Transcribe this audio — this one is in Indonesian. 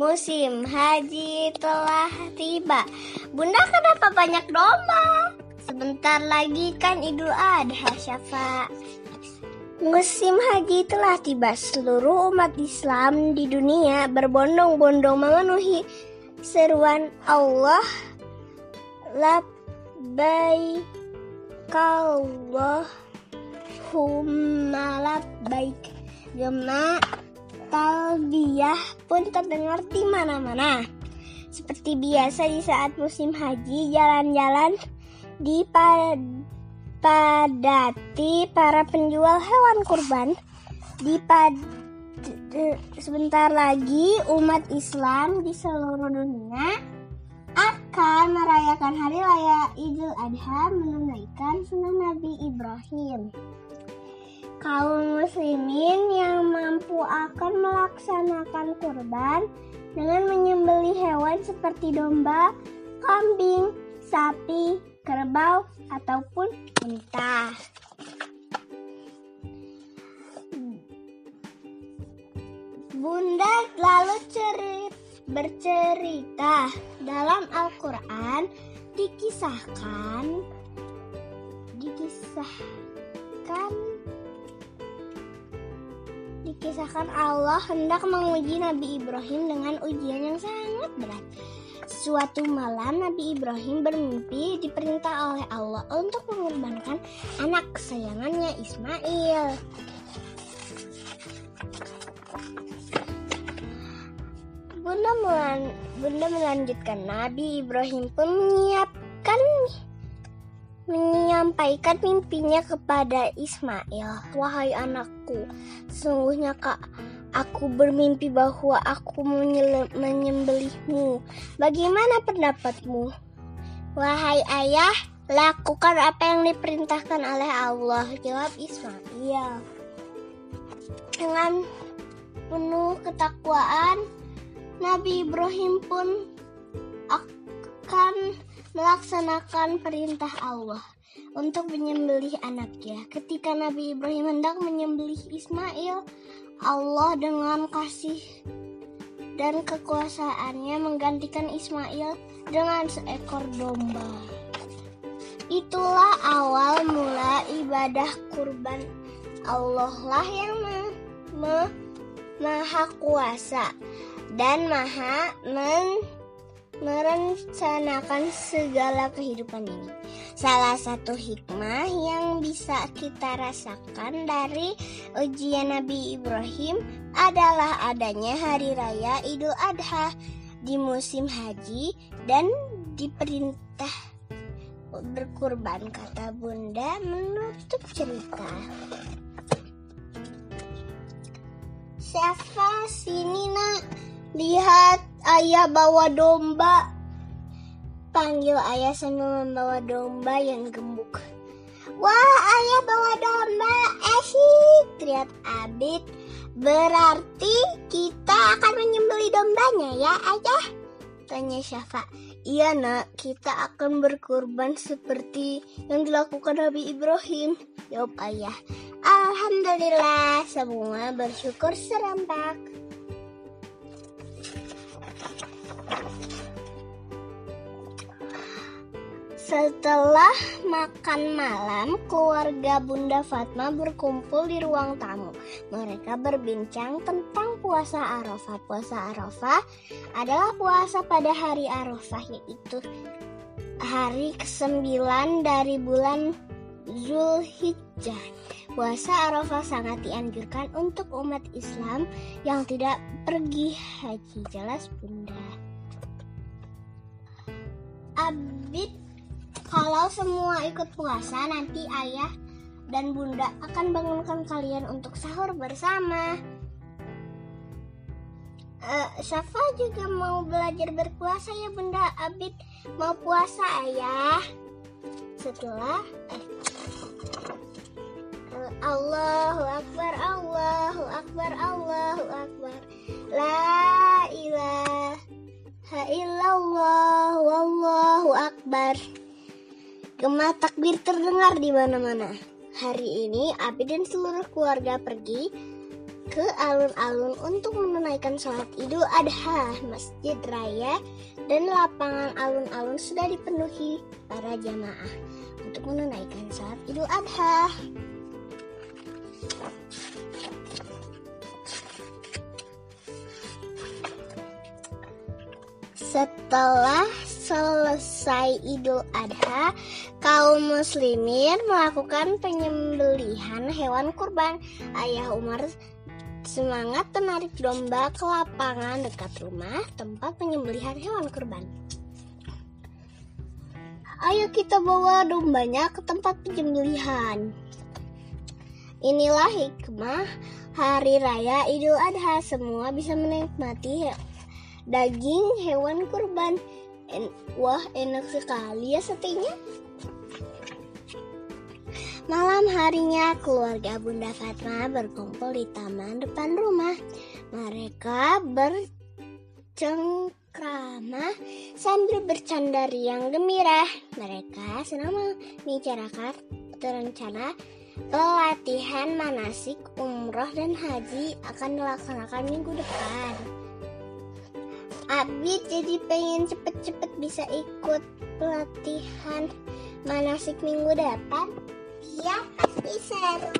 Musim haji telah tiba. Bunda kenapa banyak domba? Sebentar lagi kan Idul Adha, Syafa. Musim haji telah tiba. Seluruh umat Islam di dunia berbondong-bondong memenuhi seruan Allah. Labbaik Allahumma labbaik. Gema talbiyah pun terdengar di mana-mana. Seperti biasa di saat musim haji, jalan-jalan dipadati para penjual hewan kurban. Dipad sebentar lagi umat Islam di seluruh dunia akan merayakan hari raya Idul Adha menunaikan sunnah Nabi Ibrahim. Kaum muslimin yang mampu akan melaksanakan kurban dengan menyembelih hewan seperti domba, kambing, sapi, kerbau, ataupun unta. Bunda lalu cerit, bercerita dalam Al-Quran dikisahkan dikisahkan dikisahkan Allah hendak menguji Nabi Ibrahim dengan ujian yang sangat berat. Suatu malam Nabi Ibrahim bermimpi diperintah oleh Allah untuk mengorbankan anak kesayangannya Ismail. Bunda, melan, Bunda melanjutkan Nabi Ibrahim pun menyiapkan menyampaikan mimpinya kepada Ismail. Wahai anakku, sesungguhnya kak aku bermimpi bahwa aku menyembelihmu. Bagaimana pendapatmu? Wahai ayah, lakukan apa yang diperintahkan oleh Allah. Jawab Ismail. Dengan penuh ketakwaan, Nabi Ibrahim pun akan melaksanakan perintah Allah untuk menyembelih anaknya. Ketika Nabi Ibrahim hendak menyembelih Ismail, Allah dengan kasih dan kekuasaannya menggantikan Ismail dengan seekor domba. Itulah awal mula ibadah kurban. Allah lah yang ma ma maha kuasa dan maha men merencanakan segala kehidupan ini. Salah satu hikmah yang bisa kita rasakan dari ujian Nabi Ibrahim adalah adanya hari raya Idul Adha di musim haji dan diperintah berkurban kata bunda menutup cerita. Siapa sini nak? Lihat ayah bawa domba. Panggil ayah sambil membawa domba yang gembuk. Wah, ayah bawa domba. Asyik, teriak Abid. Berarti kita akan menyembeli dombanya ya, ayah? Tanya Syafa. Iya nak, kita akan berkorban seperti yang dilakukan Nabi Ibrahim. Jawab ayah. Alhamdulillah, semua bersyukur serempak. Setelah makan malam, keluarga Bunda Fatma berkumpul di ruang tamu. Mereka berbincang tentang puasa Arafah. Puasa Arafah adalah puasa pada hari Arafah, yaitu hari ke-9 dari bulan Zulhijjah. Puasa Arafah sangat dianjurkan untuk umat Islam yang tidak pergi haji. Jelas Bunda. Abid kalau semua ikut puasa, nanti ayah dan bunda akan bangunkan kalian untuk sahur bersama. Uh, Syafa juga mau belajar berpuasa ya bunda. Abid mau puasa ayah. Setelah eh, uh, Allahu Akbar, Allahu Akbar, Allahu Akbar. La ilaha illallah, wallahu akbar. Gema takbir terdengar di mana-mana. Hari ini Abi dan seluruh keluarga pergi ke alun-alun untuk menunaikan sholat Idul Adha. Masjid Raya dan lapangan alun-alun sudah dipenuhi para jamaah untuk menunaikan sholat Idul Adha. Setelah selesai Idul Adha, kaum muslimin melakukan penyembelihan hewan kurban. Ayah Umar semangat menarik domba ke lapangan dekat rumah tempat penyembelihan hewan kurban. Ayo kita bawa dombanya ke tempat penyembelihan. Inilah hikmah hari raya Idul Adha. Semua bisa menikmati daging hewan kurban. En Wah, enak sekali ya satenya. Malam harinya keluarga Bunda Fatma berkumpul di taman depan rumah. Mereka bercengkrama sambil bercanda riang gembira. Mereka senang membicarakan rencana pelatihan manasik umroh dan haji akan dilaksanakan minggu depan. Abi jadi pengen cepet-cepet bisa ikut pelatihan manasik minggu depan. Iya, pasti seru.